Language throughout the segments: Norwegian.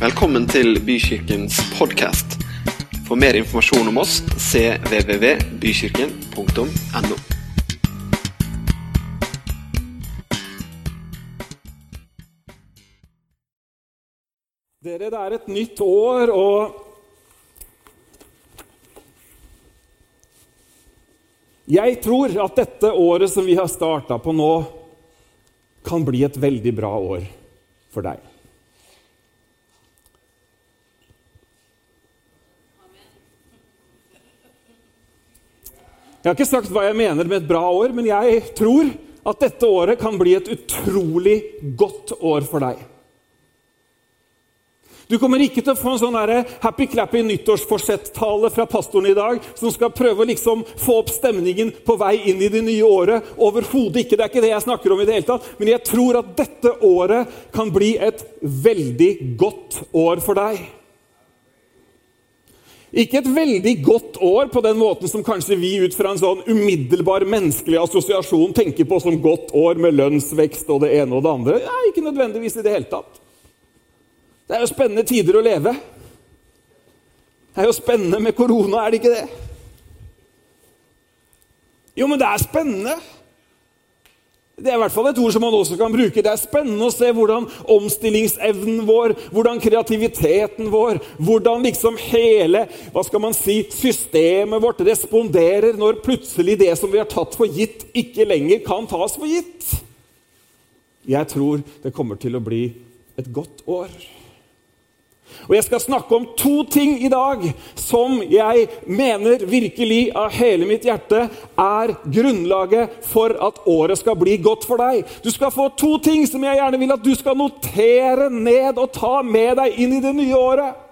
Velkommen til Bykirkens podkast. For mer informasjon om oss cvvvbykirken.no. Dere, det er et nytt år, og Jeg tror at dette året som vi har starta på nå, kan bli et veldig bra år for deg. Jeg har ikke sagt hva jeg mener med et bra år, men jeg tror at dette året kan bli et utrolig godt år for deg. Du kommer ikke til å få en sånn happy-clappy nyttårsforsett-tale fra pastoren i dag som skal prøve å liksom få opp stemningen på vei inn i det nye året. Overhodet ikke. Det er ikke det jeg snakker om i det hele tatt. Men jeg tror at dette året kan bli et veldig godt år for deg. Ikke et veldig godt år på den måten som kanskje vi ut fra en sånn umiddelbar menneskelig assosiasjon tenker på som godt år med lønnsvekst og det ene og det andre. Ja, ikke nødvendigvis i det hele tatt. Det er jo spennende tider å leve. Det er jo spennende med korona, er det ikke det? Jo, men det er spennende. Det er i hvert fall et ord som man også kan bruke. Det er spennende å se hvordan omstillingsevnen vår, hvordan kreativiteten vår, hvordan liksom hele hva skal man si, systemet vårt responderer når plutselig det som vi har tatt for gitt, ikke lenger kan tas for gitt. Jeg tror det kommer til å bli et godt år. Og Jeg skal snakke om to ting i dag som jeg mener virkelig av hele mitt hjerte er grunnlaget for at året skal bli godt for deg. Du skal få to ting som jeg gjerne vil at du skal notere ned og ta med deg inn i det nye året.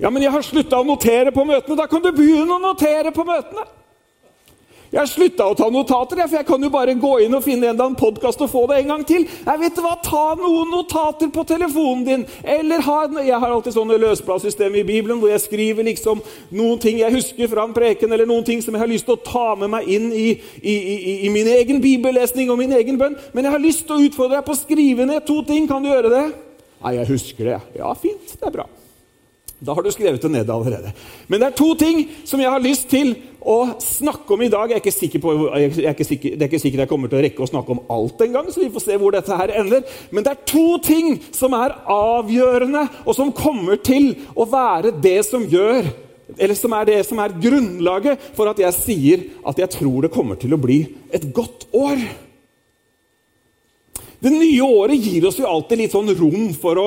Ja, men jeg har slutta å notere på møtene. Da kan du begynne å notere på møtene. Jeg har slutta å ta notater, for jeg kan jo bare gå inn og finne en eller annen podkast og få det en gang til. Jeg vet hva, Ta noen notater på telefonen din. Eller ha, Jeg har alltid sånne løsbladsystem i Bibelen hvor jeg skriver liksom noen ting jeg husker fra en preken, eller noen ting som jeg har lyst til å ta med meg inn i, i, i, i min egen bibellesning og min egen bønn. Men jeg har lyst til å utfordre deg på å skrive ned to ting. Kan du gjøre det? Nei, jeg husker det. Ja, fint. Det er bra. Da har du skrevet det ned allerede. Men det er to ting som jeg har lyst til å snakke om i dag. Jeg er ikke sikker på, jeg er ikke sikker, det er ikke sikkert jeg kommer til å rekke å snakke om alt engang, så vi får se hvor dette her ender. Men det er to ting som er avgjørende, og som kommer til å være det som gjør eller som er det som er grunnlaget for at jeg sier at jeg tror det kommer til å bli et godt år. Det nye året gir oss jo alltid litt sånn rom for å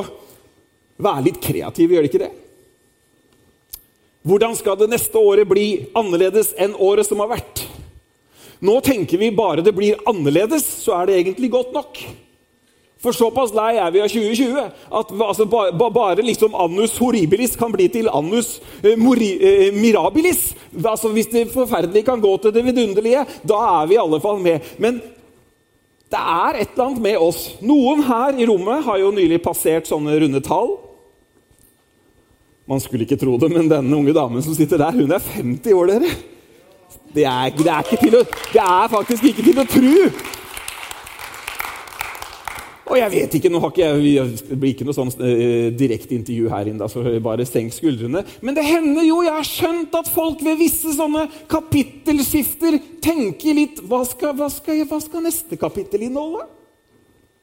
være litt kreative, gjør det ikke det? Hvordan skal det neste året bli annerledes enn året som har vært? Nå tenker vi bare det blir annerledes, så er det egentlig godt nok. For såpass lei er vi av 2020 at altså, bare, bare liksom annus horribilis kan bli til annus eh, mori, eh, mirabilis. Altså, hvis det forferdelige kan gå til det vidunderlige, da er vi i alle fall med. Men det er et eller annet med oss. Noen her i rommet har jo nylig passert sånne runde tall. Man skulle ikke tro det, men denne unge damen som sitter der, hun er 50 år, dere. Det er, det er, å, det er faktisk ikke til å tro! Og jeg vet ikke, nå har ikke jeg, Det blir ikke noe sånn eh, direkte intervju her inne, så bare senk skuldrene. Men det hender jo, jeg har skjønt at folk ved visse sånne kapittelskifter tenker litt hva skal, hva skal, hva skal neste kapittel inneholde?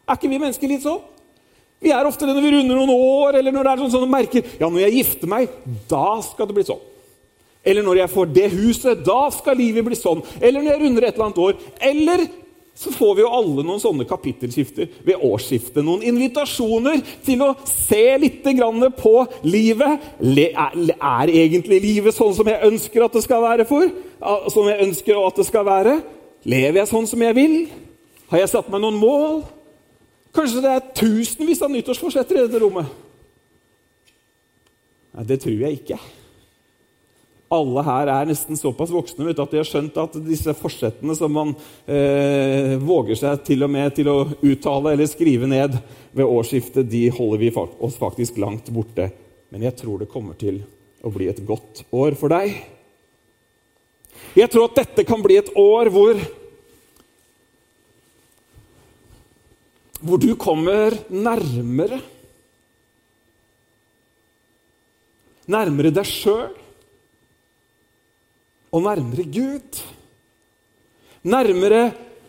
Er ikke vi mennesker litt sånn? Vi er ofte det når vi runder noen år, eller når det er sånn, sånn merker ja, når jeg gifter meg, da skal det bli sånn. Eller når jeg får det huset, da skal livet bli sånn. Eller når jeg runder et eller annet år. Eller så får vi jo alle noen sånne kapittelskifter ved årsskiftet. Noen invitasjoner til å se litt på livet. Er egentlig livet sånn som jeg ønsker at det skal være for? Som jeg ønsker at det skal være? Lever jeg sånn som jeg vil? Har jeg satt meg noen mål? Kanskje det er tusenvis av nyttårsforsetter i dette rommet? Nei, det tror jeg ikke. Alle her er nesten såpass voksne vet, at de har skjønt at disse forsettene som man eh, våger seg til og med til å uttale eller skrive ned ved årsskiftet, de holder vi oss faktisk langt borte. Men jeg tror det kommer til å bli et godt år for deg. Jeg tror at dette kan bli et år hvor hvor du kommer nærmere nærmere deg sjøl og nærmere Gud. Nærmere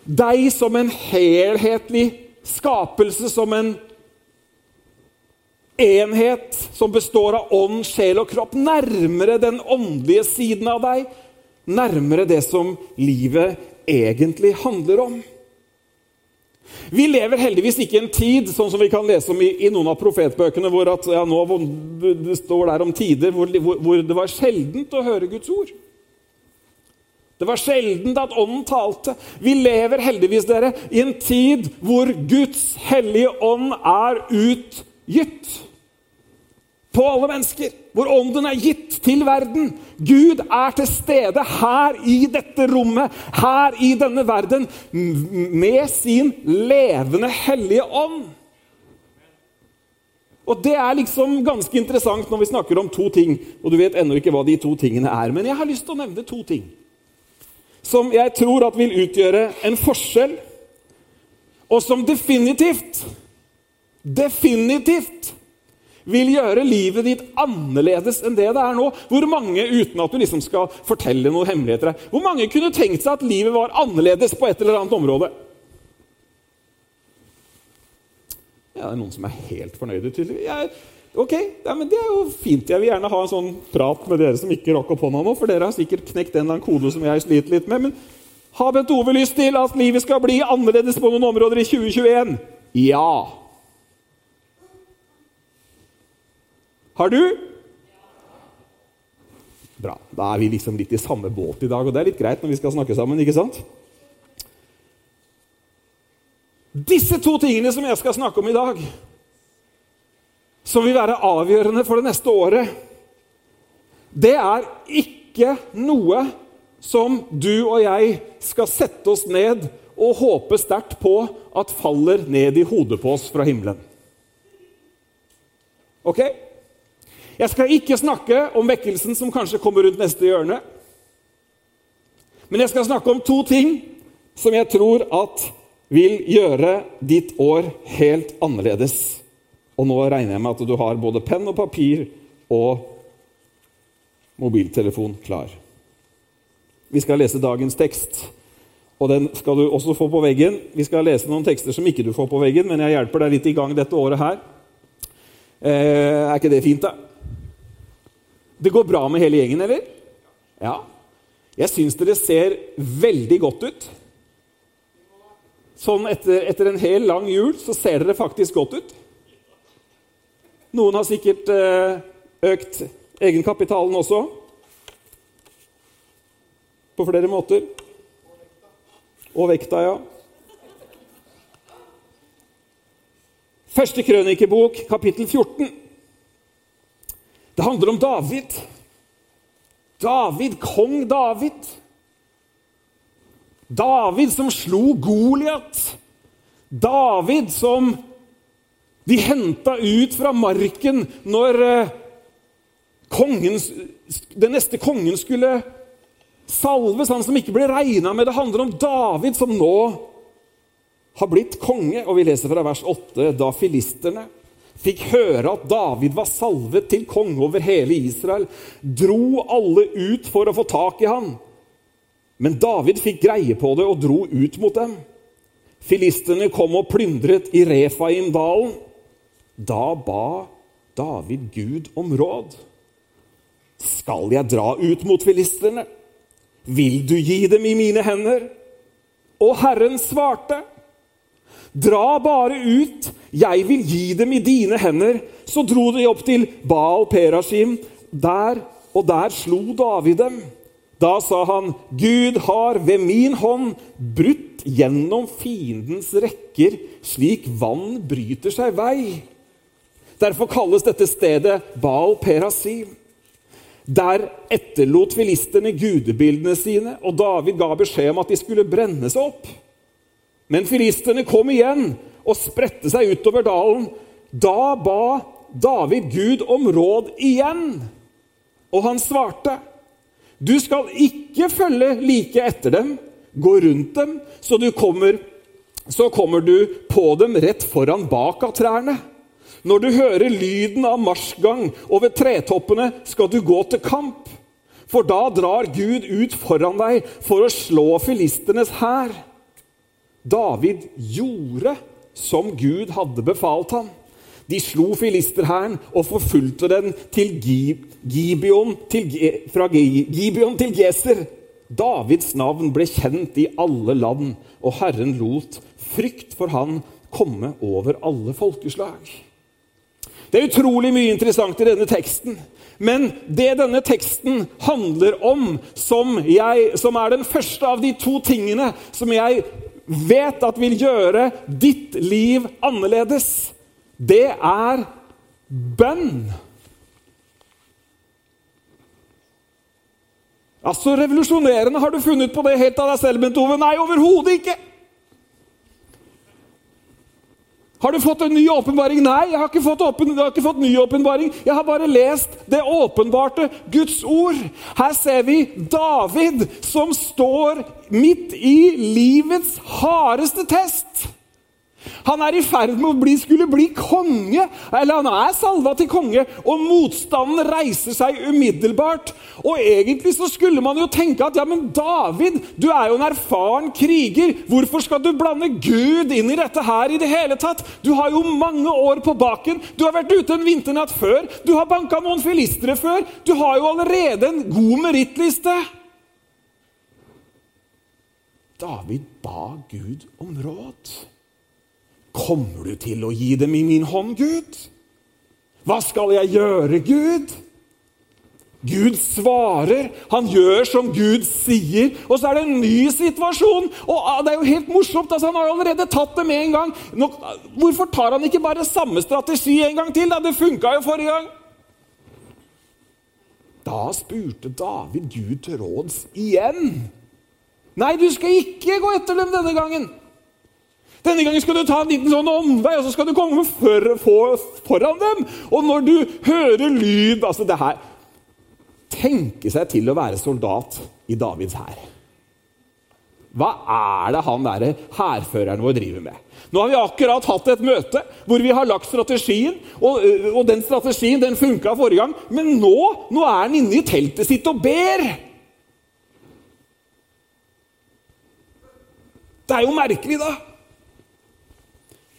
deg som en helhetlig skapelse, som en enhet som består av ånd, sjel og kropp. Nærmere den åndelige siden av deg. Nærmere det som livet egentlig handler om. Vi lever heldigvis ikke i en tid sånn som vi kan lese om i, i noen av profetbøkene, hvor at, ja, nå, det står der om tider hvor, hvor, hvor det var sjeldent å høre Guds ord. Det var sjeldent at Ånden talte. Vi lever heldigvis dere, i en tid hvor Guds hellige ånd er utgitt på alle mennesker. Hvor ånden er gitt til verden. Gud er til stede her i dette rommet, her i denne verden, med sin levende hellige ånd. Og Det er liksom ganske interessant når vi snakker om to ting. Og du vet ennå ikke hva de to tingene er. Men jeg har lyst til å nevne to ting som jeg tror at vil utgjøre en forskjell, og som definitivt, definitivt vil gjøre livet ditt annerledes enn det det er nå. Hvor mange, uten at du liksom skal fortelle noen hemmeligheter, hvor mange kunne tenkt seg at livet var annerledes på et eller annet område? Ja, det er noen som er helt fornøyde, tydeligvis. Jeg, ok, ja, men Det er jo fint. Jeg vil gjerne ha en sånn prat med dere som ikke rakk opp hånda nå, for dere har sikkert knekt en eller kode som jeg sliter litt med. Men har Bent Ove lyst til at livet skal bli annerledes på noen områder i 2021? Ja. Har du? Bra. Da er vi liksom litt i samme båt i dag, og det er litt greit når vi skal snakke sammen. ikke sant? Disse to tingene som jeg skal snakke om i dag, som vil være avgjørende for det neste året, det er ikke noe som du og jeg skal sette oss ned og håpe sterkt på at faller ned i hodet på oss fra himmelen. Ok? Jeg skal ikke snakke om vekkelsen som kanskje kommer rundt neste hjørne. Men jeg skal snakke om to ting som jeg tror at vil gjøre ditt år helt annerledes. Og nå regner jeg med at du har både penn og papir og mobiltelefon klar. Vi skal lese dagens tekst, og den skal du også få på veggen. Vi skal lese noen tekster som ikke du får på veggen, men jeg hjelper deg litt i gang dette året her. Eh, er ikke det fint, da? Det går bra med hele gjengen, eller? Ja. Jeg syns dere ser veldig godt ut. Sånn etter, etter, en hel lang jul så ser dere faktisk godt ut. Noen har sikkert eh, økt egenkapitalen også. På flere måter. Og vekta, ja. Første krønikebok, kapittel 14. Det handler om David. David, kong David. David som slo Goliat. David som de henta ut fra marken når eh, kongen, den neste kongen skulle salves, han som ikke ble regna med. Det handler om David som nå har blitt konge. Og vi leser fra vers 8 da filisterne fikk høre at David var salvet til konge over hele Israel, dro alle ut for å få tak i han. Men David fikk greie på det og dro ut mot dem. Filistene kom og plyndret i Refaim-dalen. Da ba David Gud om råd. Skal jeg dra ut mot filisterne? Vil du gi dem i mine hender? Og Herren svarte, Dra bare ut, jeg vil gi dem i dine hender. Så dro de opp til Baal Perashim. Der og der slo David dem. Da sa han, Gud har ved min hånd brutt gjennom fiendens rekker, slik vann bryter seg vei. Derfor kalles dette stedet Baal Perasim. Der etterlot filisterne gudebildene sine, og David ga beskjed om at de skulle brennes opp. Men filistene kom igjen og spredte seg utover dalen. Da ba David Gud om råd igjen, og han svarte. Du skal ikke følge like etter dem, gå rundt dem, så, kommer, så kommer du på dem rett foran bak av trærne. Når du hører lyden av marsjgang over tretoppene, skal du gå til kamp. For da drar Gud ut foran deg for å slå filisternes hær. David gjorde som Gud hadde befalt ham. De slo filisterhæren og forfulgte den til Gibeon, til, fra Gibeon til Geser. Davids navn ble kjent i alle land, og Herren lot frykt for han komme over alle folkeslag. Det er utrolig mye interessant i denne teksten. Men det denne teksten handler om, som, jeg, som er den første av de to tingene som jeg vet at vil gjøre ditt liv annerledes, det er bønn. Altså, Revolusjonerende. Har du funnet på det helt av deg selv, Bent Ove? Nei, overhodet ikke! Har du fått en ny åpenbaring? Nei, jeg har ikke fått, åpen, jeg ikke fått ny åpenbaring. Jeg har bare lest det åpenbarte Guds ord. Her ser vi David som står midt i livets hardeste test. Han er i ferd med å bli, skulle bli konge, eller han er salva til konge, og motstanden reiser seg umiddelbart. Og Egentlig så skulle man jo tenke at ja, men David, du er jo en erfaren kriger. Hvorfor skal du blande Gud inn i dette her i det hele tatt? Du har jo mange år på baken. Du har vært ute en vinternatt før. Du har banka noen filistere før. Du har jo allerede en god merittliste. David ba Gud om råd. Kommer du til å gi dem i min hånd, Gud? Hva skal jeg gjøre, Gud? Gud svarer, han gjør som Gud sier, og så er det en ny situasjon. Og ah, Det er jo helt morsomt, altså han har jo allerede tatt det med en gang. Nå, hvorfor tar han ikke bare samme strategi en gang til? da? Det funka jo forrige gang. Da spurte David Gud til råds igjen. Nei, du skal ikke gå etter dem denne gangen. Denne gangen skal du ta en liten sånn omvei, og så skal du komme for, for, foran dem. Og når du hører lyd altså det her, Tenke seg til å være soldat i Davids hær. Hva er det han derre hærføreren vår driver med? Nå har vi akkurat hatt et møte hvor vi har lagt strategien, og, og den strategien den funka forrige gang. Men nå, nå er han inne i teltet sitt og ber! Det er jo merkelig, da.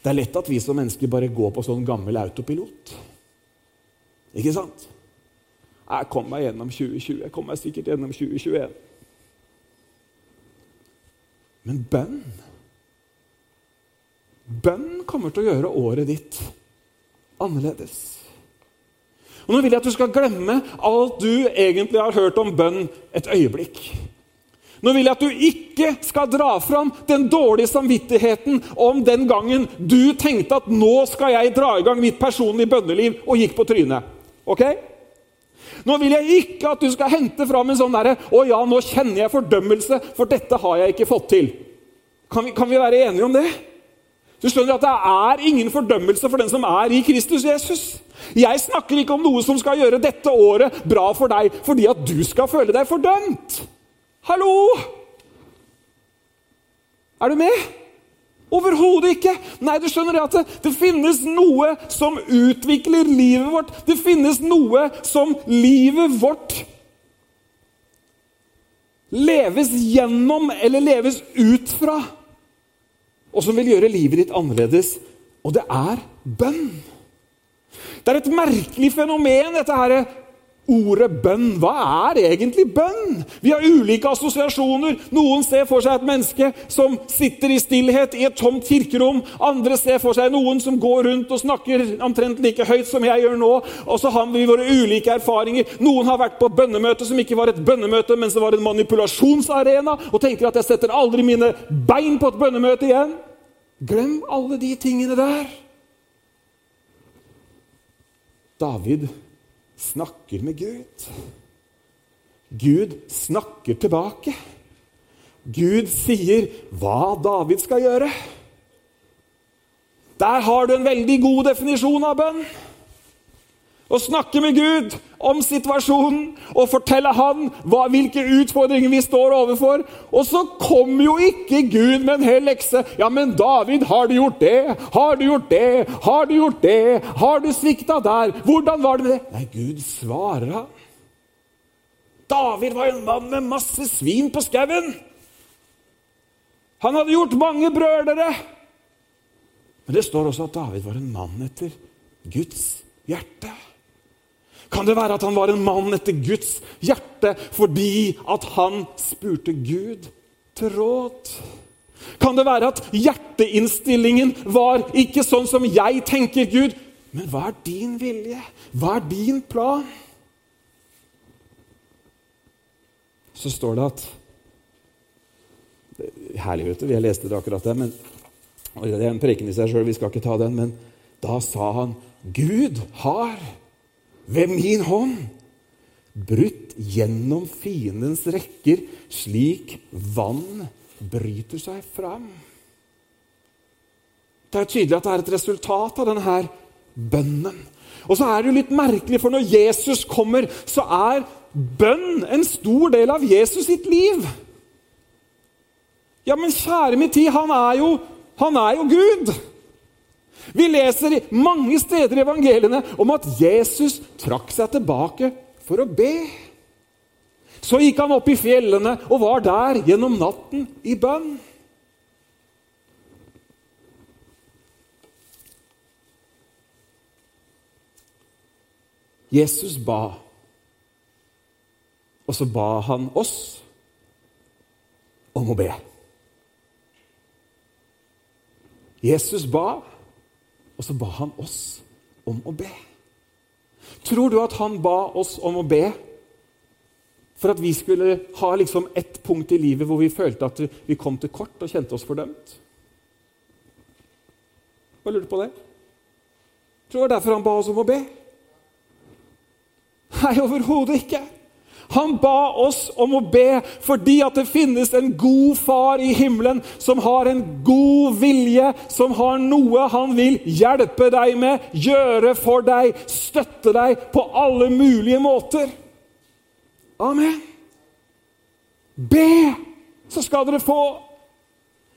Det er lett at vi som mennesker bare går på sånn gammel autopilot. Ikke sant? Jeg kom meg gjennom 2020. Jeg kom meg sikkert gjennom 2021. Men bønn Bønn kommer til å gjøre året ditt annerledes. Og Nå vil jeg at du skal glemme alt du egentlig har hørt om bønn et øyeblikk. Nå vil jeg at du ikke skal dra fram den dårlige samvittigheten om den gangen du tenkte at nå skal jeg dra i gang mitt personlige bønneliv, og gikk på trynet. Ok? Nå vil jeg ikke at du skal hente fram en sånn derre 'Å ja, nå kjenner jeg fordømmelse, for dette har jeg ikke fått til'. Kan vi, kan vi være enige om det? Du skjønner at Det er ingen fordømmelse for den som er i Kristus Jesus. Jeg snakker ikke om noe som skal gjøre dette året bra for deg fordi at du skal føle deg fordømt. Hallo! Er du med? Overhodet ikke! Nei, du skjønner at det, det, finnes noe som utvikler livet vårt. Det finnes noe som livet vårt leves gjennom eller leves ut fra, og som vil gjøre livet ditt annerledes. Og det er bønn. Det er et merkelig fenomen, dette her Ordet bønn, hva er egentlig bønn? Vi har ulike assosiasjoner. Noen ser for seg et menneske som sitter i stillhet i et tomt kirkerom. Andre ser for seg noen som går rundt og snakker omtrent like høyt som jeg gjør nå. Og så har vi våre ulike erfaringer. Noen har vært på bønnemøte som ikke var et bønnemøte, men som var en manipulasjonsarena, og tenker at jeg setter aldri mine bein på et bønnemøte igjen. Glem alle de tingene der. David snakker med Gud. Gud snakker tilbake. Gud sier hva David skal gjøre. Der har du en veldig god definisjon av bønn. Og snakke med Gud om situasjonen og fortelle han hva, hvilke utfordringer vi står overfor. Og så kom jo ikke Gud med en hel lekse. 'Ja, men David, har du gjort det? Har du gjort det? Har du gjort det? Har du svikta der? Hvordan var det med det?' Nei, Gud svarer. David var en mann med masse svin på skauen. Han hadde gjort mange brølere. Men det står også at David var en mann etter Guds hjerte. Kan det være at han var en mann etter Guds hjerte fordi at han spurte Gud til råd? Kan det være at hjerteinnstillingen var ikke sånn som jeg tenker, Gud, men hva er din vilje? Hva er din plan? Så står det at Herlig, vet du. Vi har lest det akkurat der. Det er en preken i seg sjøl, vi skal ikke ta den. Men da sa han, Gud har ved min hånd brutt gjennom fiendens rekker, slik vann bryter seg fram. Det er tydelig at det er et resultat av denne bønnen. Og så er det jo litt merkelig, for når Jesus kommer, så er bønn en stor del av Jesus sitt liv. Ja, men kjære min tid, han er jo, han er jo Gud! Vi leser mange steder i evangeliene om at Jesus trakk seg tilbake for å be. Så gikk han opp i fjellene og var der gjennom natten i bønn. Jesus ba, og så ba han oss om å be. Jesus ba, og så ba han oss om å be. Tror du at han ba oss om å be for at vi skulle ha liksom ett punkt i livet hvor vi følte at vi kom til kort og kjente oss fordømt? Bare du på det. Tror du det var derfor han ba oss om å be? Nei, overhodet ikke. Han ba oss om å be fordi at det finnes en god far i himmelen som har en god vilje, som har noe han vil hjelpe deg med, gjøre for deg, støtte deg på alle mulige måter. Amen. Be, så skal dere få.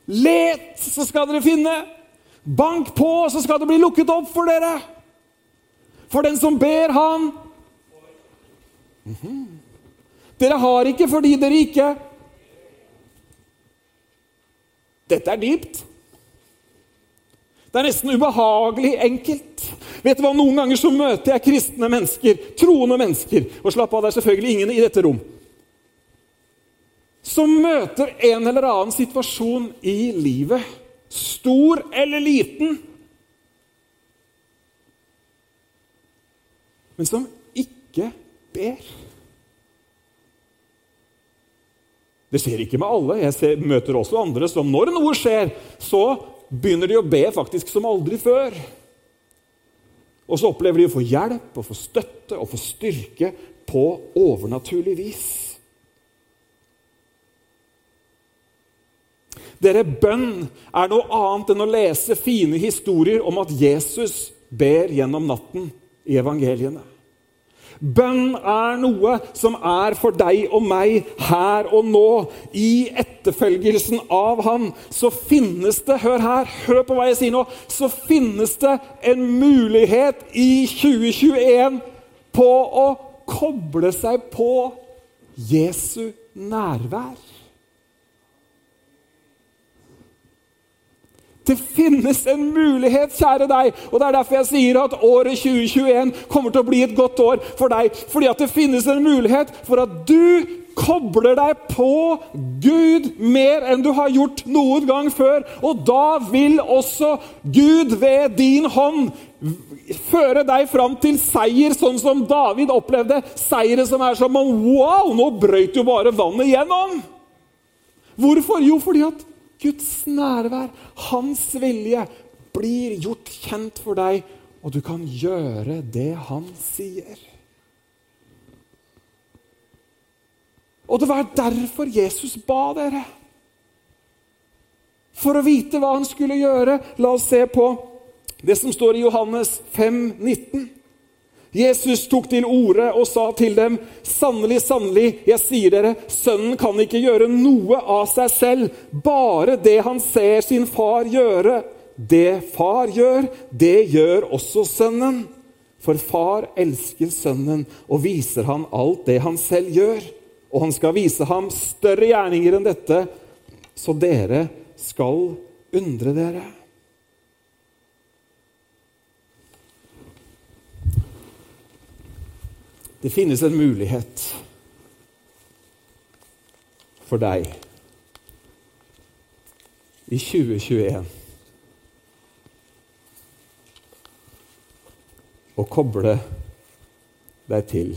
Let, så skal dere finne. Bank på, så skal det bli lukket opp for dere. For den som ber, han mm -hmm. Dere har ikke fordi dere ikke Dette er dypt. Det er nesten ubehagelig enkelt. Vet du hva, Noen ganger så møter jeg kristne mennesker, troende mennesker Og slapp av, det er selvfølgelig ingen i dette rom. Som møter en eller annen situasjon i livet, stor eller liten, men som ikke ber. Det skjer ikke med alle. Jeg ser, møter også andre som når noe skjer, så begynner de å be faktisk som aldri før. Og så opplever de å få hjelp og få støtte og få styrke på overnaturlig vis. Dere, bønn er noe annet enn å lese fine historier om at Jesus ber gjennom natten i evangeliene. Bønn er noe som er for deg og meg her og nå. I etterfølgelsen av Han så finnes det Hør her, hør på hva jeg sier nå. Så finnes det en mulighet i 2021 på å koble seg på Jesu nærvær. Det finnes en mulighet, kjære deg. Og Det er derfor jeg sier at året 2021 kommer til å bli et godt år for deg. Fordi at det finnes en mulighet for at du kobler deg på Gud mer enn du har gjort noen gang før. Og da vil også Gud ved din hånd føre deg fram til seier, sånn som David opplevde. Seire som er som om Wow, nå brøyt jo bare vannet gjennom! Hvorfor? Jo, fordi at Guds nærvær, hans vilje, blir gjort kjent for deg, og du kan gjøre det han sier. Og det var derfor Jesus ba dere. For å vite hva han skulle gjøre, la oss se på det som står i Johannes 5, 19. Jesus tok til orde og sa til dem, 'Sannelig, sannelig, jeg sier dere, sønnen kan ikke gjøre noe av seg selv, bare det han ser sin far gjøre.' Det far gjør, det gjør også sønnen. For far elsker sønnen og viser han alt det han selv gjør. Og han skal vise ham større gjerninger enn dette, så dere skal undre dere. Det finnes en mulighet for deg i 2021 å koble deg til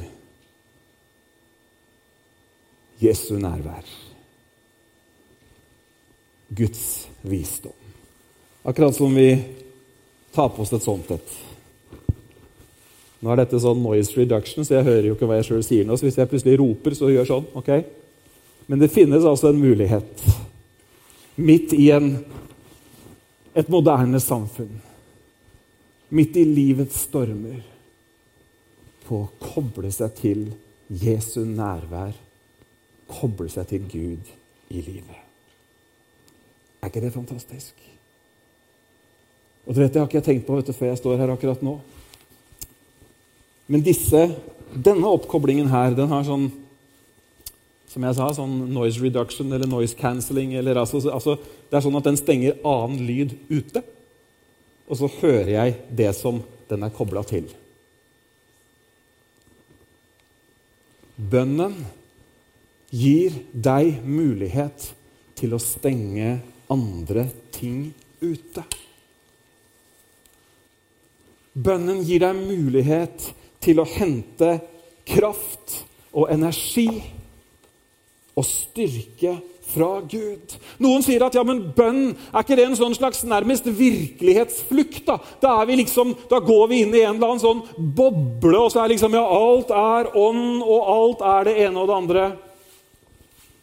Jesu nærvær. Guds visdom. Akkurat som vi tar på oss et sånt et. Nå er dette sånn noise reduction, så jeg hører jo ikke hva jeg sjøl sier nå. Så hvis jeg plutselig roper, så gjør sånn. ok? Men det finnes altså en mulighet midt i en, et moderne samfunn, midt i livets stormer, på å koble seg til Jesu nærvær, koble seg til Gud i livet. Er ikke det fantastisk? Og du vet, Det har ikke jeg tenkt på vet du, før jeg står her akkurat nå. Men disse, denne oppkoblingen her, den har sånn som jeg sa, sånn noise reduction eller noise cancelling. Eller altså, altså, det er sånn at den stenger annen lyd ute. Og så hører jeg det som den er kobla til. Bønnen gir deg mulighet til å stenge andre ting ute. Bønnen gir deg mulighet til å hente kraft og energi og styrke fra Gud. Noen sier at ja, men bønn er ikke det en sånn slags nærmest virkelighetsflukt? Da Da, er vi liksom, da går vi inn i en eller annen sånn boble, og så er liksom ja, alt er ånd, og alt er det ene og det andre.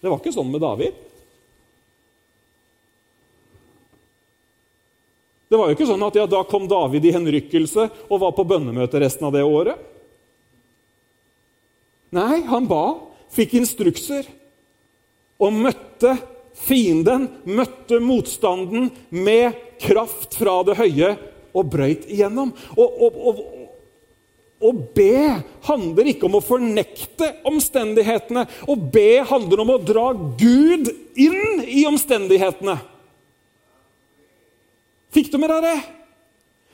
Det var ikke sånn med David. Det var jo ikke sånn at ja, da kom David i henrykkelse og var på bønnemøte resten av det året. Nei, han ba, fikk instrukser og møtte fienden, møtte motstanden med kraft fra det høye og brøyt igjennom. Og, og, og, å be handler ikke om å fornekte omstendighetene. Å be handler om å dra Gud inn i omstendighetene. Fikk du med deg det?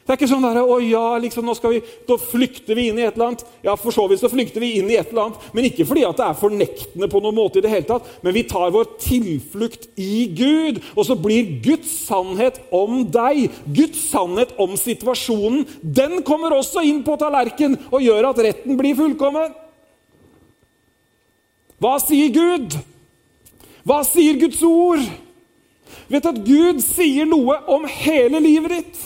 Det er ikke sånn der, å ja, liksom, nå skal vi, da flykter vi inn i et eller annet. Ja, For så vidt så flykter vi inn i et eller annet, men ikke fordi at det er fornektende på noen måte. i det hele tatt, Men vi tar vår tilflukt i Gud, og så blir Guds sannhet om deg, Guds sannhet om situasjonen, den kommer også inn på tallerken og gjør at retten blir fullkommen. Hva sier Gud? Hva sier Guds ord? Vet at Gud sier noe om hele livet ditt.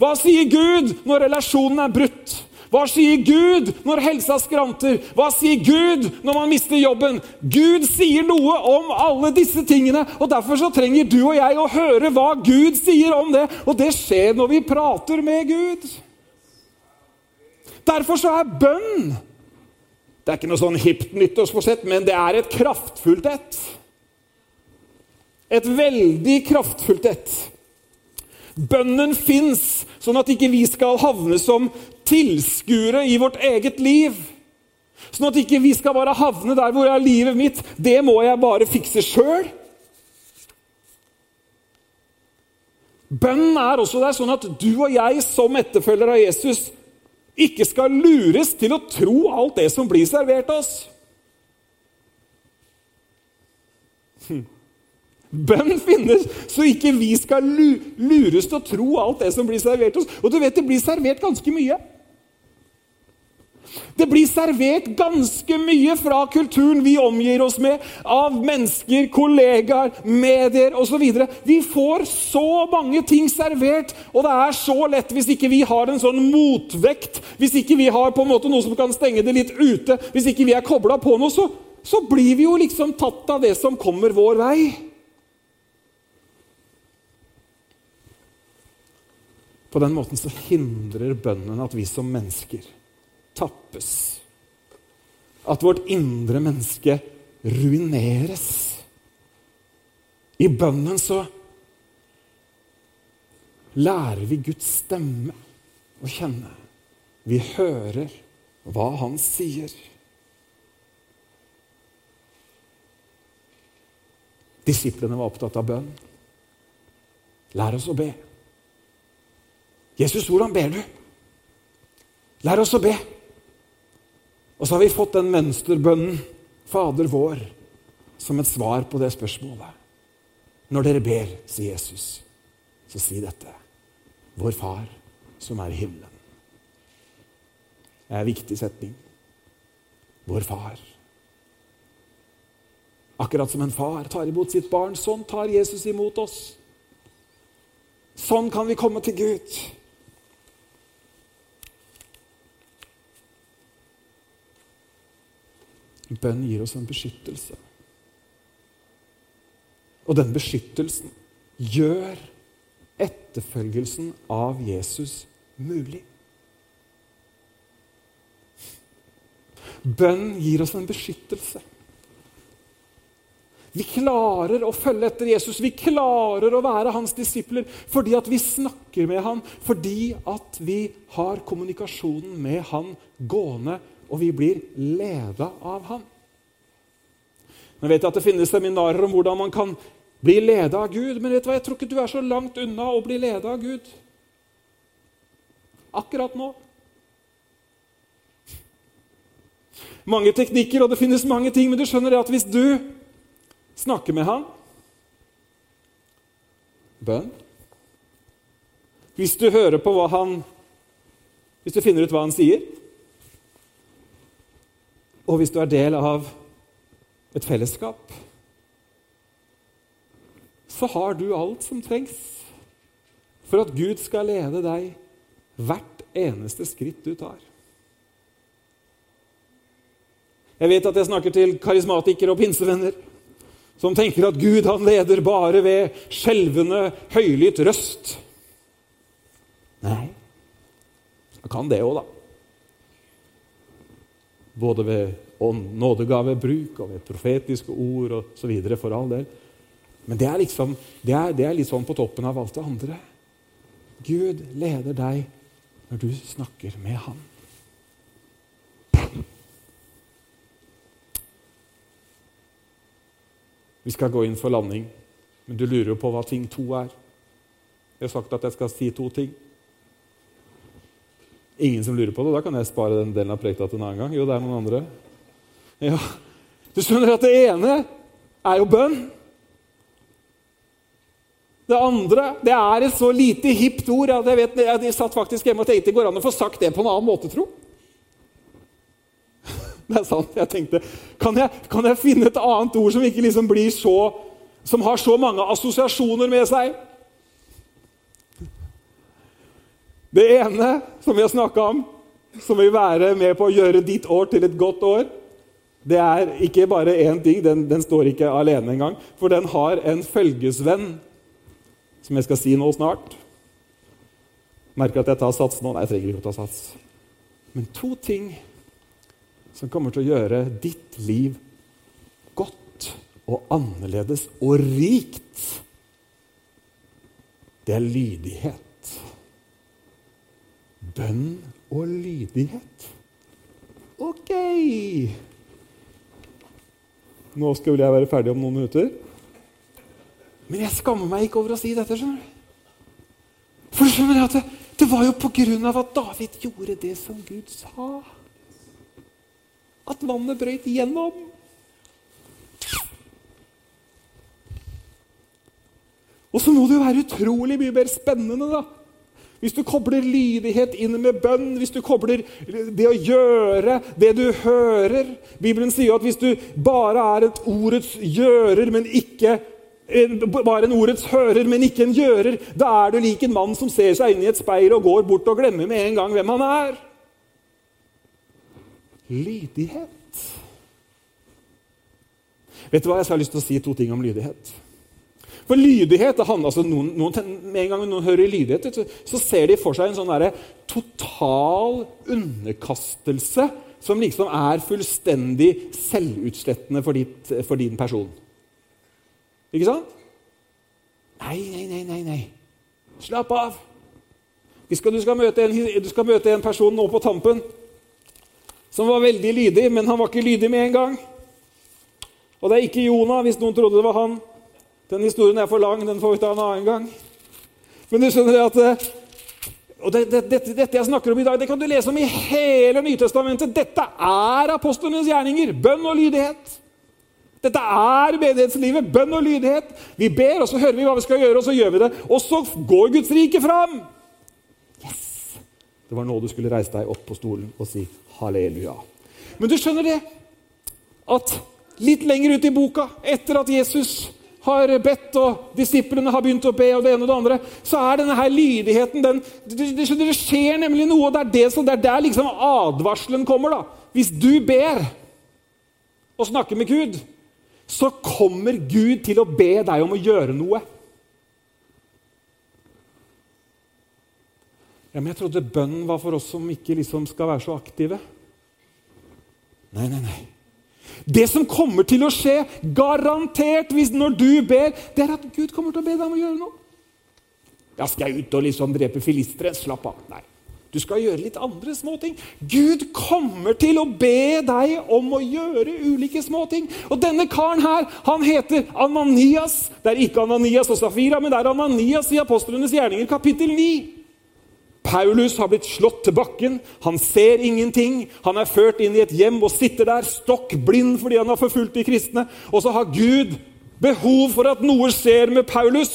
Hva sier Gud når relasjonen er brutt? Hva sier Gud når helsa skranter? Hva sier Gud når man mister jobben? Gud sier noe om alle disse tingene, og derfor så trenger du og jeg å høre hva Gud sier om det. Og det skjer når vi prater med Gud. Derfor så er bønn Det er ikke noe sånn hipt nyttårsforsett, men det er et kraftfullt et. Et veldig kraftfullt et. Bønnen fins sånn at ikke vi skal havne som tilskuere i vårt eget liv. Sånn at ikke vi skal bare havne der hvor er livet mitt. Det må jeg bare fikse sjøl. Bønnen er også der sånn at du og jeg som etterfølger av Jesus ikke skal lures til å tro alt det som blir servert oss. Hm. Bønn finnes, så ikke vi skal lures til å tro alt det som blir servert oss. Og du vet, det blir servert ganske mye. Det blir servert ganske mye fra kulturen vi omgir oss med, av mennesker, kollegaer, medier osv. Vi får så mange ting servert, og det er så lett hvis ikke vi har en sånn motvekt, hvis ikke vi har på en måte noe som kan stenge det litt ute, hvis ikke vi er kobla på noe, så, så blir vi jo liksom tatt av det som kommer vår vei. På den måten så hindrer bønnen at vi som mennesker tappes. At vårt indre menneske ruineres. I bønnen så lærer vi Guds stemme å kjenne. Vi hører hva han sier. Disiplene var opptatt av bønn. Lær oss å be. Jesus, hvordan ber du? Lær oss å be. Og så har vi fått den mønsterbønnen, Fader vår, som et svar på det spørsmålet. Når dere ber, sier Jesus, så si dette. Vår Far som er i himmelen. Det er en viktig setning. Vår Far. Akkurat som en far tar imot sitt barn, sånn tar Jesus imot oss. Sånn kan vi komme til Gud. Bønn gir oss en beskyttelse. Og den beskyttelsen gjør etterfølgelsen av Jesus mulig. Bønn gir oss en beskyttelse. Vi klarer å følge etter Jesus, vi klarer å være hans disipler fordi at vi snakker med ham, fordi at vi har kommunikasjonen med han gående, og vi blir leda av han. Nå vet jeg at Det finnes seminarer om hvordan man kan bli leda av Gud, men vet du hva? jeg tror ikke du er så langt unna å bli leda av Gud akkurat nå. Mange teknikker, og det finnes mange ting, men du skjønner det at hvis du snakker med Han Bønn. Hvis du hører på hva han Hvis du finner ut hva han sier, og hvis du er del av et fellesskap, så har du alt som trengs for at Gud skal lede deg hvert eneste skritt du tar. Jeg vet at jeg snakker til karismatikere og pinsevenner som tenker at Gud han leder bare ved skjelvende, høylytt røst. Nei, han kan det òg, da. Både ved nådegavebruk og ved profetiske ord osv. for all del. Men det er, liksom, det, er, det er litt sånn på toppen av alt det andre. Gud leder deg når du snakker med Han. Vi skal gå inn for landing, men du lurer jo på hva ting to er. Jeg har sagt at jeg skal si to ting. Ingen som lurer på det? Da kan jeg spare den delen av prekta til en annen gang. Jo, det er noen andre. Ja, Du skjønner at det ene er jo bønn. Det andre det er et så lite hipt ord at jeg, vet, jeg satt faktisk hjemme og tenkte går an å få sagt det på en annen måte, tro. Det er sant. Jeg tenkte kan jeg, kan jeg finne et annet ord som ikke liksom blir så Som har så mange assosiasjoner med seg? Det ene som vi har snakka om, som vil være med på å gjøre ditt år til et godt år, det er ikke bare én ting. Den, den står ikke alene engang. For den har en følgesvenn, som jeg skal si nå snart. Merker at jeg tar sats nå. Nei, jeg trenger ikke å ta sats. Men to ting som kommer til å gjøre ditt liv godt og annerledes og rikt, det er lydighet. Bønn og lydighet. Ok! Nå skal jeg være ferdig om noen minutter. Men jeg skammer meg ikke over å si dette. skjønner du? For skjønner jeg at det, det var jo på grunn av at David gjorde det som Gud sa at vannet brøyt igjennom. Og så må det jo være utrolig mye mer spennende, da. Hvis du kobler lydighet inn med bønn, hvis du kobler det å gjøre, det du hører Bibelen sier at hvis du bare er et ordets gjører, men ikke bare en ordets hører, men ikke en gjører, da er du lik en mann som ser seg inn i et speil og går bort og glemmer med en gang hvem han er lydighet. Vet du hva? Jeg har lyst til å si to ting om lydighet. For lydighet det handler, altså noen, noen, Med en gang noen hører lydighet, så ser de for seg en sånn der, total underkastelse som liksom er fullstendig selvutslettende for, ditt, for din person. Ikke sant? Nei, nei, nei, nei. nei. Slapp av. Skal, du, skal møte en, du skal møte en person nå på tampen som var veldig lydig, men han var ikke lydig med en gang. Og det er ikke Jonah, hvis noen trodde det var han. Den historien er for lang, den får vi ta en annen gang. Men du skjønner at eh, og det, det, dette, dette jeg snakker om i dag, det kan du lese om i hele Nytestamentet. Dette er apostlenes gjerninger. Bønn og lydighet. Dette er menighetslivet. Bønn og lydighet. Vi ber, og så hører vi hva vi skal gjøre, og så gjør vi det. Og så går Guds rike fram. Yes! Det var nå du skulle reise deg opp på stolen og si halleluja. Men du skjønner det at litt lenger ut i boka, etter at Jesus har bedt, og disiplene har begynt å be, og det ene og det andre, så er denne her lydigheten den, det, det, det skjer nemlig noe. og Det er, det, som, det er der liksom advarselen kommer. da. Hvis du ber og snakker med Gud, så kommer Gud til å be deg om å gjøre noe. Ja, Men jeg trodde bønnen var for oss som ikke liksom skal være så aktive. Nei, nei, nei. Det som kommer til å skje, garantert hvis når du ber, det er at Gud kommer til å be deg om å gjøre noe. Ja, Skal jeg ut og liksom drepe filistere? Slapp av. Nei. Du skal gjøre litt andre småting. Gud kommer til å be deg om å gjøre ulike småting. Og denne karen her, han heter Ananias. Det er ikke Ananias og Safira, men det er Ananias i Apostlenes gjerninger, kapittel 9. Paulus har blitt slått til bakken. Han ser ingenting. Han er ført inn i et hjem og sitter der stokk blind fordi han har forfulgt de kristne. Og så har Gud behov for at noe skjer med Paulus.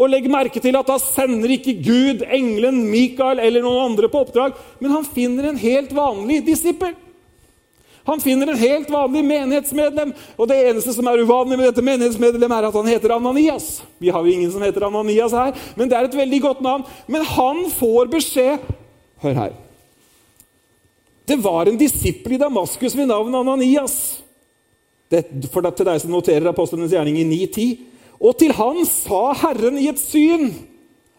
Og legg merke til at da sender ikke Gud engelen Mikael eller noen andre på oppdrag, men han finner en helt vanlig disippel. Han finner en helt vanlig menighetsmedlem, og det eneste som er uvanlig med dette menighetsmedlemmet, er at han heter Ananias. Vi har jo ingen som heter Ananias her, men det er et veldig godt navn. Men han får beskjed Hør her. Det var en disippel i Damaskus ved navn Ananias. Det, for til deg som noterer apostlenes gjerning i 9.10. Og til han sa Herren i et syn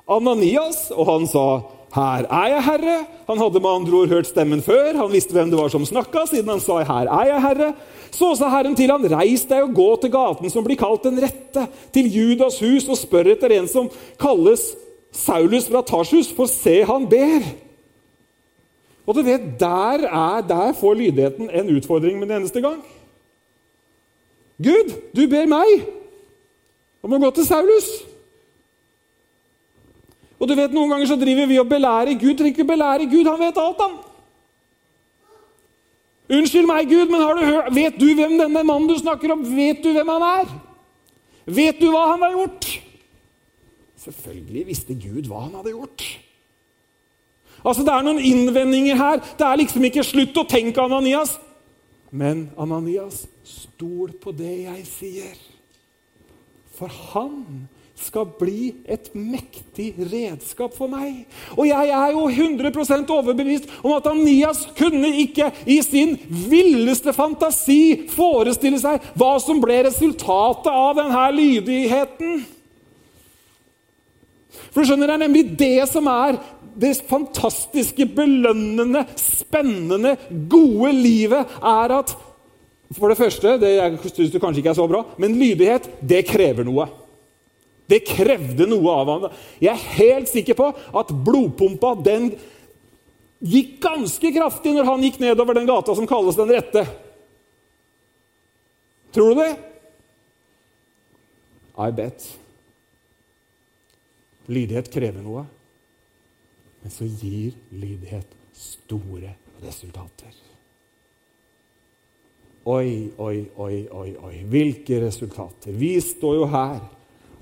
Ananias, og han sa 'Her er jeg, Herre'. Han hadde med andre ord hørt stemmen før. Han visste hvem det var som snakka, siden han sa 'Her er jeg, Herre'. Så sa Herren til han, 'Reis deg og gå til gaten som blir kalt Den rette', til Judas hus, og spør etter en som kalles Saulus fra Tarsus, for se, han ber. Og du vet, der, er, der får lydigheten en utfordring med den eneste gang. Gud, du ber meg om å gå til Saulus. Og du vet, Noen ganger så driver vi og belærer Gud. Trenger ikke belære Gud, han vet alt, han. Unnskyld meg, Gud, men du hørt, vet du hvem denne mannen du snakker om Vet du hvem han er? Vet du hva han har gjort? Selvfølgelig visste Gud hva han hadde gjort. Altså, Det er noen innvendinger her. Det er liksom ikke slutt å tenke, Ananias. Men Ananias, stol på det jeg sier. For han skal bli et mektig redskap for meg. Og jeg er jo 100% overbevist om at Anias kunne ikke i sin villeste fantasi forestille seg hva som ble resultatet av denne lydigheten. For du skjønner, Det er nemlig det som er det fantastiske, belønnende, spennende, gode livet, er at For det første, det syns du kanskje ikke er så bra, men lydighet, det krever noe. Det krevde noe av ham. Jeg er helt sikker på at blodpumpa den gikk ganske kraftig når han gikk nedover den gata som kalles Den rette. Tror du det? I bet. Lydighet krever noe, men så gir lydighet store resultater. Oi, oi, oi, oi, oi. Hvilke resultater. Vi står jo her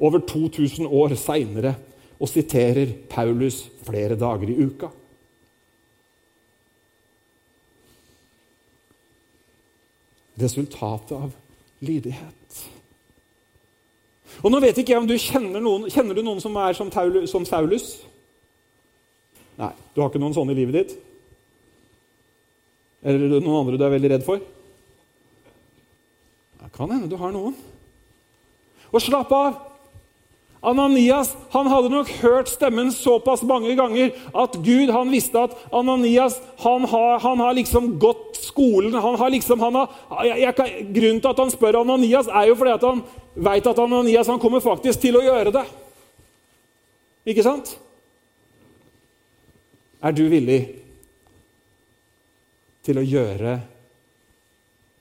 over 2000 år seinere og siterer Paulus flere dager i uka. Resultatet av lydighet. Og nå vet ikke jeg om du Kjenner noen, kjenner du noen som er som, Taulus, som Saulus? Nei, du har ikke noen sånne i livet ditt? Eller noen andre du er veldig redd for? Det kan hende du har noen. Og slapp av. Ananias han hadde nok hørt stemmen såpass mange ganger at Gud han visste at Ananias han har, han har liksom gått skolen. han har liksom, han har, jeg, jeg, Grunnen til at han spør Ananias, er jo fordi at han veit at Ananias han kommer faktisk til å gjøre det. Ikke sant? Er du villig til å gjøre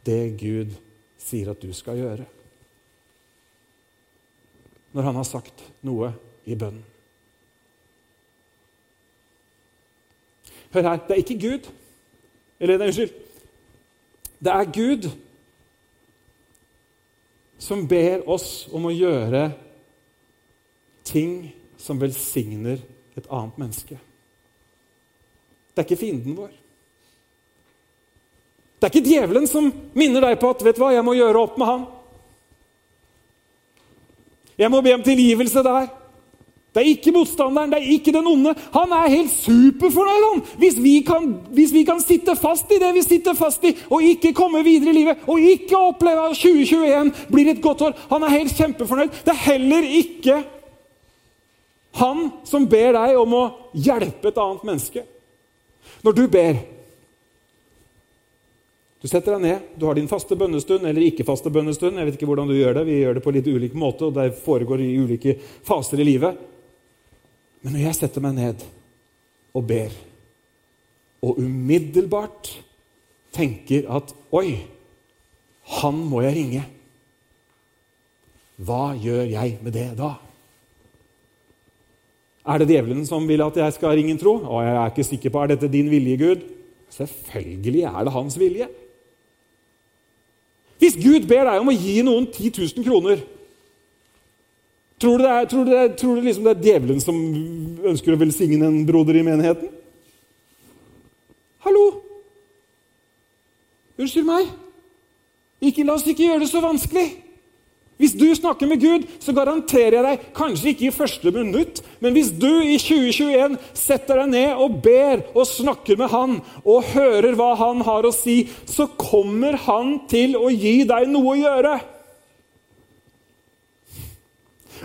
det Gud sier at du skal gjøre? Når han har sagt noe i bønnen. Hør her, det er ikke Gud Eller nei, unnskyld. Det er Gud som ber oss om å gjøre ting som velsigner et annet menneske. Det er ikke fienden vår. Det er ikke djevelen som minner deg på at vet du hva, jeg må gjøre opp med han. Jeg må be om tilgivelse der. Det er ikke motstanderen, det er ikke den onde. Han er helt superfornøyd han. Hvis vi, kan, hvis vi kan sitte fast i det vi sitter fast i, og ikke komme videre i livet, og ikke oppleve at 2021 blir et godt år Han er helt kjempefornøyd. Det er heller ikke han som ber deg om å hjelpe et annet menneske. Når du ber, du setter deg ned, du har din faste bønnestund eller ikke-faste bønnestund. Jeg vet ikke hvordan du gjør det. Vi gjør det på litt ulik måte, og det foregår i ulike faser i livet. Men når jeg setter meg ned og ber, og umiddelbart tenker at Oi, han må jeg ringe. Hva gjør jeg med det da? Er det djevelen som vil at jeg skal ringe en tro? Å, jeg er ikke sikker på, Er dette din vilje, Gud? Selvfølgelig er det hans vilje. Hvis Gud ber deg om å gi noen 10 000 kroner Tror du, det er, tror du, det er, tror du liksom det er djevelen som ønsker å velsigne en broder i menigheten? Hallo? Unnskyld meg? Ikke, la oss ikke gjøre det så vanskelig. Hvis du snakker med Gud, så garanterer jeg deg, kanskje ikke i første minutt, men hvis du i 2021 setter deg ned og ber og snakker med Han og hører hva Han har å si, så kommer Han til å gi deg noe å gjøre.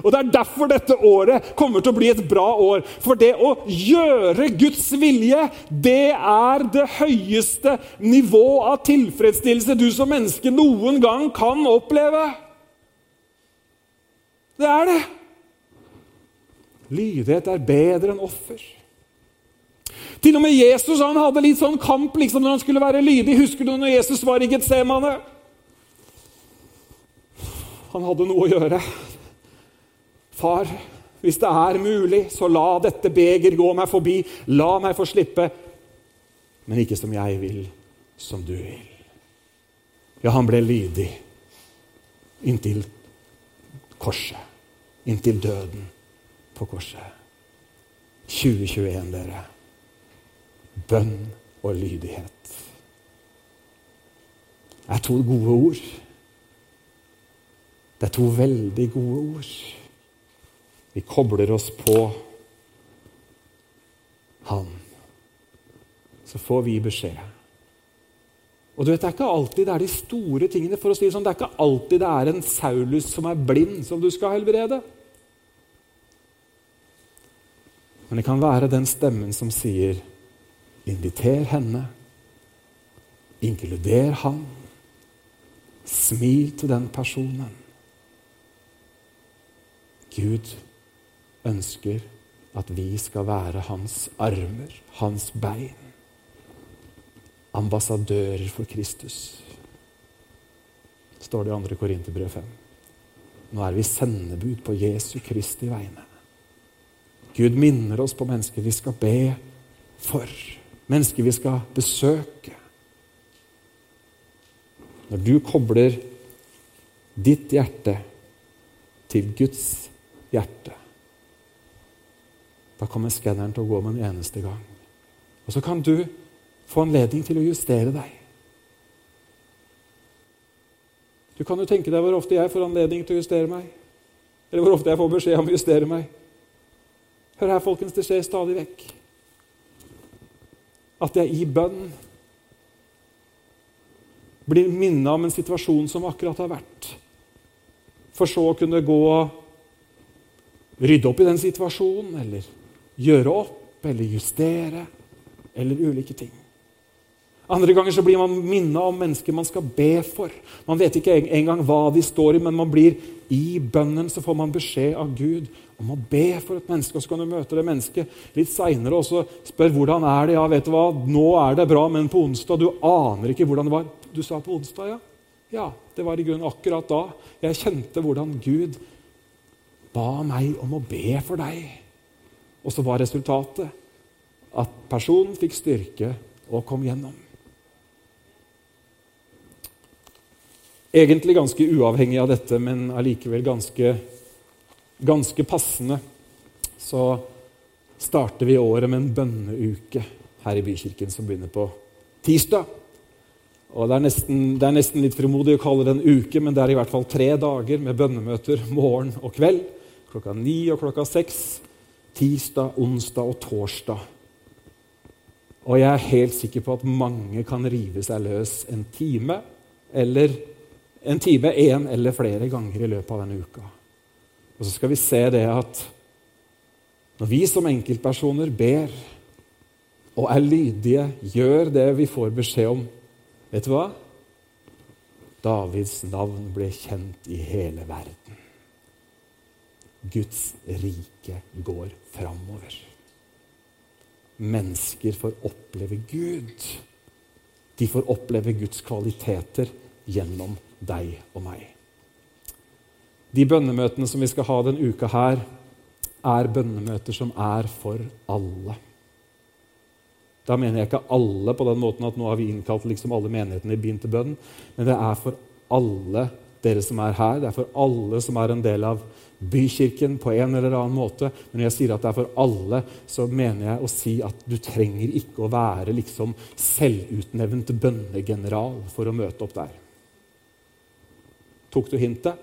Og Det er derfor dette året kommer til å bli et bra år. For det å gjøre Guds vilje, det er det høyeste nivå av tilfredsstillelse du som menneske noen gang kan oppleve. Det er det. Lydighet er bedre enn offer. Til og med Jesus han hadde litt sånn kamp liksom, når han skulle være lydig. Husker du når Jesus var i Getsemane? Han hadde noe å gjøre. Far, hvis det er mulig, så la dette beger gå meg forbi. La meg få slippe. Men ikke som jeg vil, som du vil. Ja, han ble lydig inntil korset. Inntil døden på korset. 2021, dere. Bønn og lydighet. Det er to gode ord. Det er to veldig gode ord. Vi kobler oss på Han. Så får vi beskjed. Og du vet, Det er ikke alltid det er de store tingene. for å si Det sånn. Det er ikke alltid det er en Saulus som er blind, som du skal helbrede. Men det kan være den stemmen som sier, 'Inviter henne. Inkluder han. Smil til den personen.' Gud ønsker at vi skal være hans armer, hans bein ambassadører for Kristus. står det i 2. Korinterbrev 5. Nå er vi sendebud på Jesu Kristi vegne. Gud minner oss på mennesker vi skal be for, mennesker vi skal besøke. Når du kobler ditt hjerte til Guds hjerte, da kommer skanneren til å gå med en eneste gang. Og så kan du få anledning til å justere deg. Du kan jo tenke deg hvor ofte jeg får anledning til å justere meg. Eller hvor ofte jeg får beskjed om å justere meg. Hør her, folkens, det skjer stadig vekk. At jeg i bønn blir minna om en situasjon som akkurat har vært. for så å kunne gå og rydde opp i den situasjonen, eller gjøre opp, eller justere, eller ulike ting. Andre ganger så blir man minnet om mennesker man skal be for. Man vet ikke engang hva de står i, men man blir i bønnen så får man beskjed av Gud om å be for et menneske. Og så kan du møte det mennesket litt seinere og så spør hvordan er det Ja, vet du hva, nå er det bra, men på onsdag Du aner ikke hvordan det var. Du sa på onsdag, ja? Ja, det var i grunnen akkurat da jeg kjente hvordan Gud ba meg om å be for deg. Og så var resultatet at personen fikk styrke og kom gjennom. Egentlig ganske uavhengig av dette, men allikevel ganske, ganske passende, så starter vi året med en bønneuke her i Bykirken som begynner på tirsdag. Og det er, nesten, det er nesten litt frimodig å kalle det en uke, men det er i hvert fall tre dager med bønnemøter morgen og kveld. Klokka ni og klokka seks. Tirsdag, onsdag og torsdag. Og jeg er helt sikker på at mange kan rive seg løs en time, eller en time én eller flere ganger i løpet av denne uka. Og så skal vi se det at når vi som enkeltpersoner ber og er lydige, gjør det vi får beskjed om Vet du hva? Davids navn ble kjent i hele verden. Guds rike går framover. Mennesker får oppleve Gud. De får oppleve Guds kvaliteter gjennom deg og meg. De bønnemøtene som vi skal ha denne uka her, er bønnemøter som er for alle. Da mener jeg ikke alle på den måten at nå har vi innkalt liksom alle menighetene i byen til bønn. Men det er for alle dere som er her. Det er for alle som er en del av bykirken på en eller annen måte. Men når jeg sier at det er for alle, så mener jeg å si at du trenger ikke å være liksom selvutnevnt bønnegeneral for å møte opp der. Tok du hintet?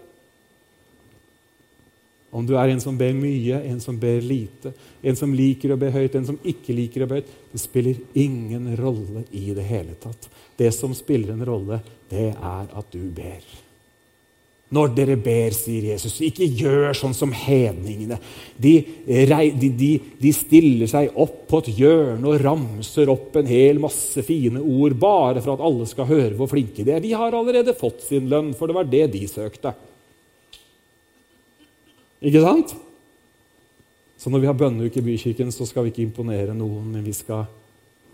Om du er en som ber mye, en som ber lite, en som liker å be høyt, en som ikke liker å be høyt Det spiller ingen rolle i det hele tatt. Det som spiller en rolle, det er at du ber. Når dere ber, sier Jesus, ikke gjør sånn som hedningene. De, de, de, stiller seg opp på et hjørne og ramser opp en hel masse fine ord bare for at alle skal høre hvor flinke de er. De har allerede fått sin lønn, for det var det de søkte. Ikke sant? Så når vi har bønneuke i Bykirken, så skal vi ikke imponere noen, men vi skal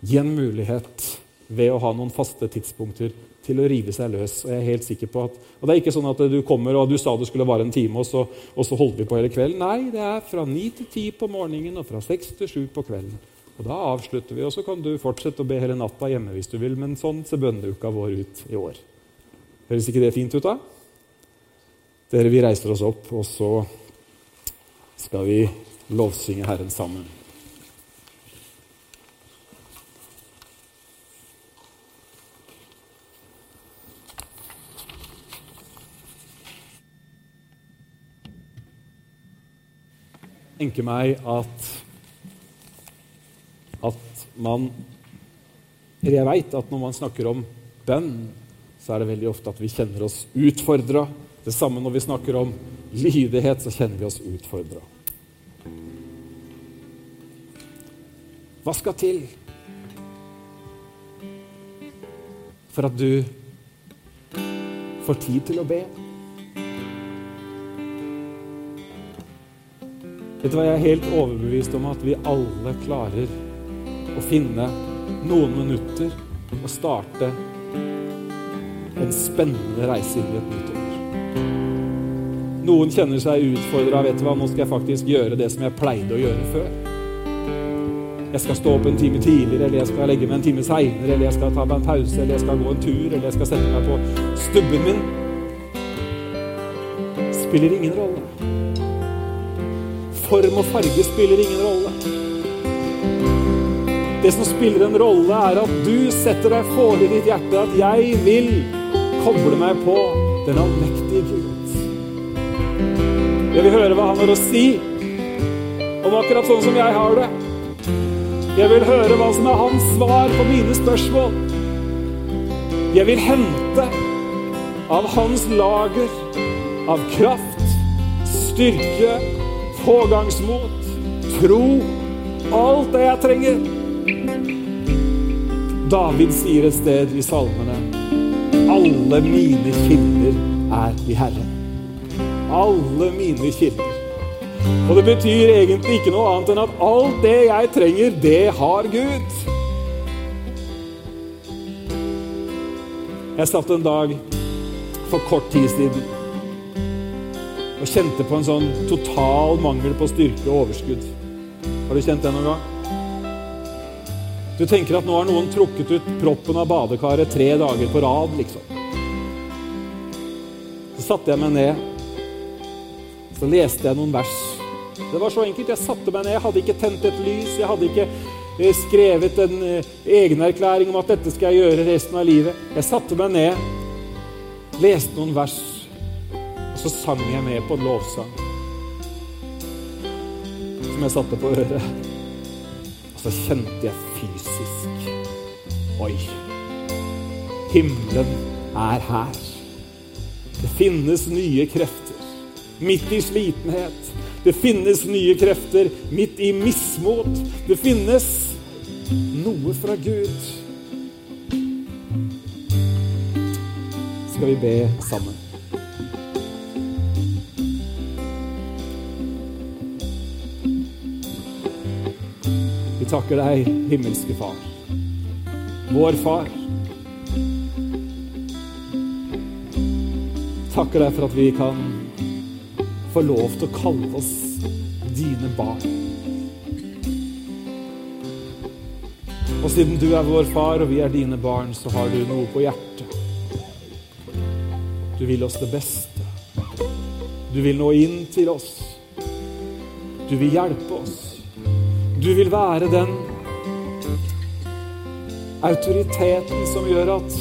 gi en mulighet ved å ha noen faste tidspunkter til å rive seg løs. Og jeg er helt sikker på at, og Det er ikke sånn at du kommer og du sa det skulle vare en time, og så, og så holder vi på hele kvelden. Nei, det er fra ni til ti på morgenen og fra seks til sju på kvelden. Og Da avslutter vi, og så kan du fortsette å be hele natta hjemme hvis du vil. Men sånn ser bønneuka vår ut i år. Høres ikke det fint ut, da? Dere, vi reiser oss opp, og så skal vi lovsynge Herren sammen. Tenker meg at at man Eller jeg veit at når man snakker om bønn, så er det veldig ofte at vi kjenner oss utfordra. Det samme når vi snakker om lydighet, så kjenner vi oss utfordra. Hva skal til for at du får tid til å be? Vet du hva, Jeg er helt overbevist om at vi alle klarer å finne noen minutter og starte en spennende reise inn i et nytt år. Noen kjenner seg utfordra. Vet du hva, nå skal jeg faktisk gjøre det som jeg pleide å gjøre før. Jeg skal stå opp en time tidligere, eller jeg skal legge meg en time seinere, eller jeg skal ta meg en pause, eller jeg skal gå en tur, eller jeg skal sette meg på stubben min. Spiller ingen rolle. Form og farge spiller ingen rolle. Det som spiller en rolle, er at du setter deg for i ditt hjerte at 'jeg vil koble meg på den allmektige Gud'. Jeg vil høre hva han har å si om akkurat sånn som jeg har det. Jeg vil høre hva som er hans svar på mine spørsmål. Jeg vil hente av hans lager av kraft, styrke, pågangsmot, tro. Alt det jeg trenger. David sier et sted i salmene Alle mine kilder er i Herren. Alle mine kilder. Og det betyr egentlig ikke noe annet enn at alt det jeg trenger, det har Gud. Jeg satt en dag for kort tid siden og kjente på en sånn total mangel på styrke og overskudd. Har du kjent det noen gang? Du tenker at nå har noen trukket ut proppen av badekaret tre dager på rad, liksom. Så satte jeg meg ned. Så leste jeg noen vers. Det var så enkelt. Jeg satte meg ned. Jeg hadde ikke tent et lys. Jeg hadde ikke eh, skrevet en eh, egenerklæring om at dette skal jeg gjøre resten av livet. Jeg satte meg ned, leste noen vers, så sang jeg med på en lovsang. Som jeg satte på øret. Og så kjente jeg fysisk Oi. Himmelen er her. Det finnes nye krefter midt i slitenhet. Det finnes nye krefter midt i mismot. Det finnes noe fra Gud. Skal vi be sammen? Takker deg, himmelske Far. Vår Far. Takker deg for at vi kan få lov til å kalle oss dine barn. Og siden du er vår far og vi er dine barn, så har du noe på hjertet. Du vil oss det beste. Du vil nå inn til oss. Du vil hjelpe oss. Du vil være den autoriteten som gjør at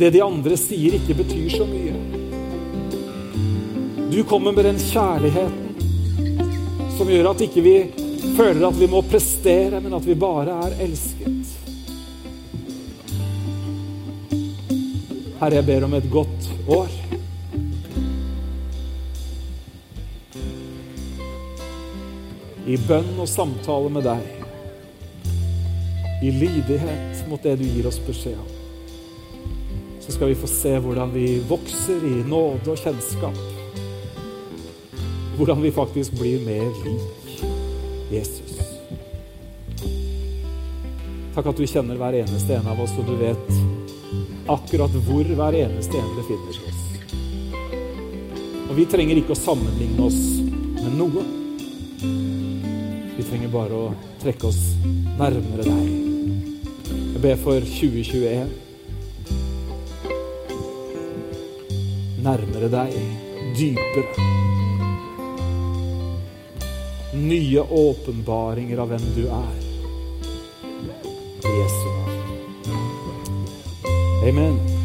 det de andre sier, ikke betyr så mye. Du kommer med den kjærligheten som gjør at ikke vi føler at vi må prestere, men at vi bare er elsket. Herre, jeg ber om et godt år. I bønn og samtale med deg. I lydighet mot det du gir oss beskjed om. Så skal vi få se hvordan vi vokser i nåde og kjennskap hvordan vi faktisk blir mer lik Jesus. Takk at du kjenner hver eneste en av oss, og du vet akkurat hvor hver eneste en befinner oss. Og vi trenger ikke å sammenligne oss med noe. Vi trenger bare å trekke oss nærmere deg. Jeg ber for 2021. Nærmere deg, dypere nye åpenbaringer av hvem du er. Jesu navn. Amen.